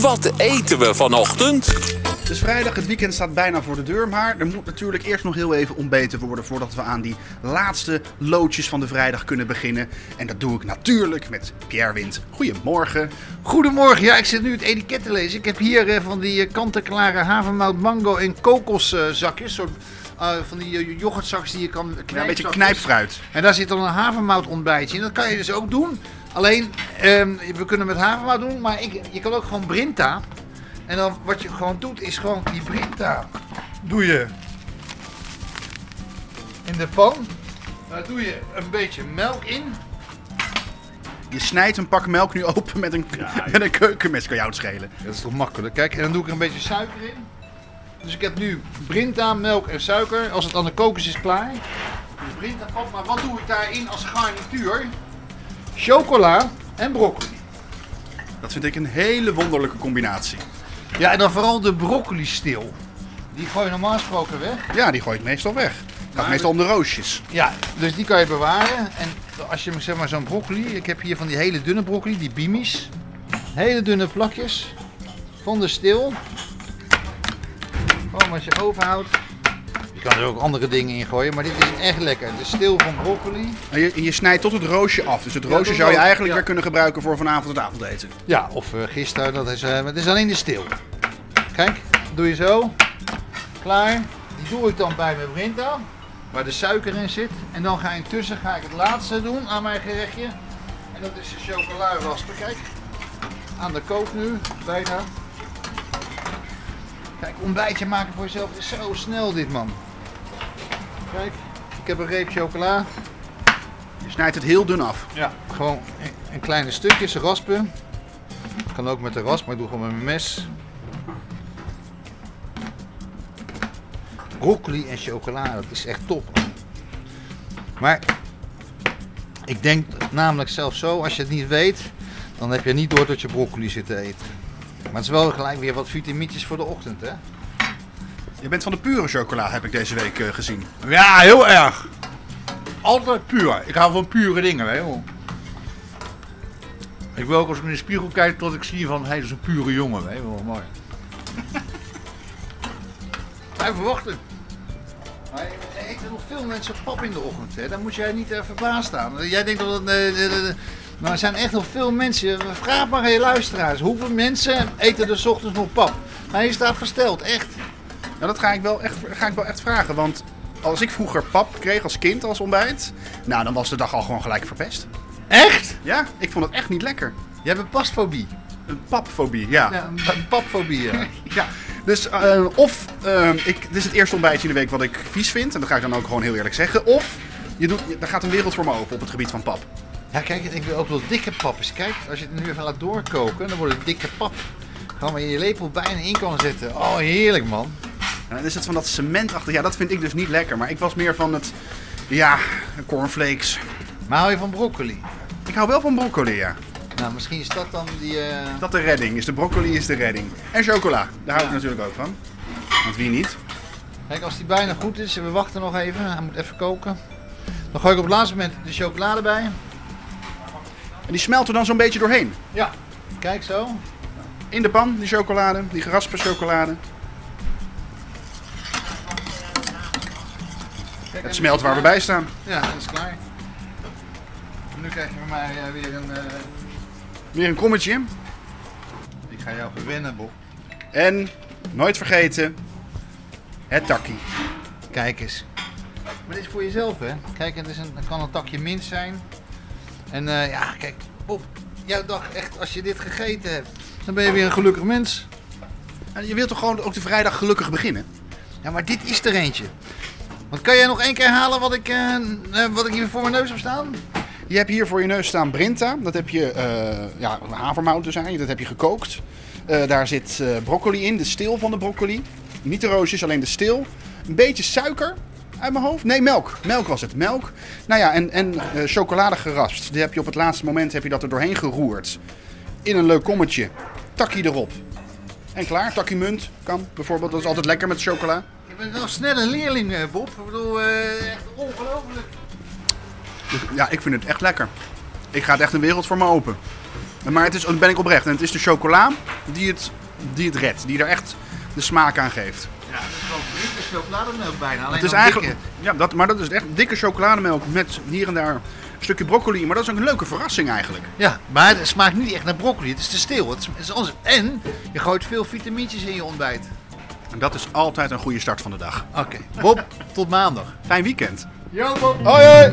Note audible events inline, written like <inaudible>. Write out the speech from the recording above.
Wat eten we vanochtend? Het is vrijdag, het weekend staat bijna voor de deur. Maar er moet natuurlijk eerst nog heel even ontbeten worden voordat we aan die laatste loodjes van de vrijdag kunnen beginnen. En dat doe ik natuurlijk met Pierre Wind. Goedemorgen. Goedemorgen, ja, ik zit nu het etiket te lezen. Ik heb hier eh, van die eh, kant-en-klare havermout, mango en kokoszakjes. soort eh, van die eh, yoghurtzakjes die je kan knijpen. Ja, een beetje knijpfruit. En daar zit dan een havermout ontbijtje in. Dat kan je dus ook doen. Alleen, ehm, we kunnen met havermout doen, maar ik, je kan ook gewoon Brinta. En dan wat je gewoon doet, is gewoon die Brinta doe je in de pan. Daar doe je een beetje melk in. Je snijdt een pak melk nu open met een, <laughs> met een keukenmes. Kan jou het schelen. Dat is toch makkelijk. Kijk, en dan doe ik er een beetje suiker in. Dus ik heb nu Brinta, melk en suiker. Als het aan de kokos is klaar. Dus Brinta. Maar wat doe ik daarin als garnituur? Chocola en broccoli. Dat vind ik een hele wonderlijke combinatie. Ja, en dan vooral de broccoli stil. Die gooi je normaal gesproken weg. Ja, die gooi ik meestal weg. Het gaat meestal om de roosjes. Ja, dus die kan je bewaren. En als je zeg maar zo'n broccoli, ik heb hier van die hele dunne broccoli, die bimis. Hele dunne plakjes van de stil. Gewoon als je overhoudt. Je kan er ook andere dingen in gooien, maar dit is echt lekker. De stil van broccoli. En je, je snijdt tot het roosje af. Dus het Ja, roosje zou je eigenlijk ja. weer kunnen gebruiken voor vanavond het avondeten. Ja, of eh, gisteren, dat is, eh, het is alleen de stil. Kijk, doe je zo. Klaar. Die doe ik dan bij mijn brinta, waar de suiker in zit. En dan ga intussen ga ik het laatste doen aan mijn gerechtje. En dat is de chocola raspen. Kijk, aan de kook nu, bijna. Kijk, ontbijtje maken voor jezelf is zo snel dit man. Kijk, ik heb een reep chocola. Je snijdt het heel dun af. Ja. Gewoon in- in kleine stukjes raspen. Kan ook met de rasp, maar ik doe gewoon met mijn mes. Broccoli en chocola, dat is echt top. Maar ik denk namelijk zelfs zo, als je het niet weet, dan heb je niet door dat je broccoli zit te eten. Maar het is wel gelijk weer wat vitamintjes voor de ochtend, hè? Je bent van de pure chocola, heb ik deze week eh, gezien. Ja, heel erg. Altijd puur. Ik hou van pure dingen, je wel. Ik wil ook als ik in de spiegel kijk tot ik zie van, hé, dat is een pure jongen, je wel. Mooi. <laughs> Even wachten. Maar er eten nog veel mensen pap in de ochtend, hè. Daar moet jij niet uh, verbaasd staan. Jij denkt dat het... eh, eh, eh, maar er zijn echt nog veel mensen. Vraag maar aan je luisteraars. Hoeveel mensen eten er ochtends nog pap? Nou, je staat versteld, echt. Nou, dat ga ik, wel echt, ga ik wel echt vragen. Want als ik vroeger pap kreeg als kind als ontbijt, nou dan was de dag al gewoon gelijk verpest. Echt? Ja, ik vond het echt niet lekker. Je hebt een pasfobie. Een papfobie, ja. Ja, een, papfobie, ja. Ja, dus eh, of eh, ik, dit is het eerste ontbijtje in de week wat ik vies vind. En dat ga ik dan ook gewoon heel eerlijk zeggen. Of je doet, er gaat een wereld voor me open op het gebied van pap. Ja, kijk, ik wil ook wel dikke pap eens. Kijk, als je het nu even laat doorkoken, dan wordt het dikke pap. Gewoon waar je je lepel bijna in kan zetten. Oh, heerlijk man. En dan is het van dat cementachtig. Ja, dat vind ik dus niet lekker. Maar ik was meer van het, ja, cornflakes. Maar hou je van broccoli? Ik hou wel van broccoli, ja. Nou, misschien is dat dan die... eh, Dat de redding is. De broccoli is de redding. En chocola. Daar hou ik natuurlijk ook van. Want wie niet? Kijk, als die bijna goed is, we wachten nog even. Hij moet even koken. Dan gooi ik op het laatste moment de chocolade bij. En die smelt er dan zo'n beetje doorheen. Ja. Kijk zo. In de pan, die chocolade. Die geraspe chocolade. Het smelt waar we bij staan. Ja, dat is klaar. Nu krijg je van mij eh, weer een... eh, Weer een kommetje. Ik ga jou verwennen, Bob. En, nooit vergeten, het takkie. Kijk eens. Maar dit is voor jezelf, hè? Kijk, het, is een, het kan een takje mint zijn. En eh, ja, kijk, Bob, jouw dag echt, als je dit gegeten hebt, dan ben je weer een gelukkig mens. En je wilt toch gewoon ook de vrijdag gelukkig beginnen? Ja, maar dit is er eentje. Want kan jij nog één keer halen wat ik, eh, eh, wat ik hier voor mijn neus heb staan? Je hebt hier voor je neus staan Brinta. Dat heb je, eh ja, havermout dus. Dat heb je gekookt. Daar zit broccoli in, de steel van de broccoli. Niet de roosjes, alleen de steel. Een beetje suiker uit mijn hoofd. Nee, melk. Melk was het. Melk. Nou ja, en, en chocolade geraspt. Die heb je op het laatste moment heb je dat er doorheen geroerd. In een leuk kommetje. Takkie erop. En klaar. Takkie munt kan bijvoorbeeld. Dat is altijd lekker met chocola. Je bent wel snel een leerling, eh, Bob. Ik bedoel, eh, echt ongelooflijk. Dus ja, ik vind het echt lekker. Ik ga het echt een wereld voor me open. Maar het is, dan ben ik oprecht. En het is de chocola die het, die het redt. Die er echt de smaak aan geeft. Ja, dat is wel dikke chocolademelk bijna. Alleen Het is eigenlijk, dikke. ja, dat, maar dat is echt dikke chocolademelk met hier en daar een stukje broccoli. Maar dat is ook een leuke verrassing eigenlijk. Ja, maar het smaakt niet echt naar broccoli. Het is te stil. Het is, het is anders. En je gooit veel vitamintjes in je ontbijt. En dat is altijd een goede start van de dag. Oké, Bob, tot maandag. Fijn weekend. Yo Bob. Hoi hoi!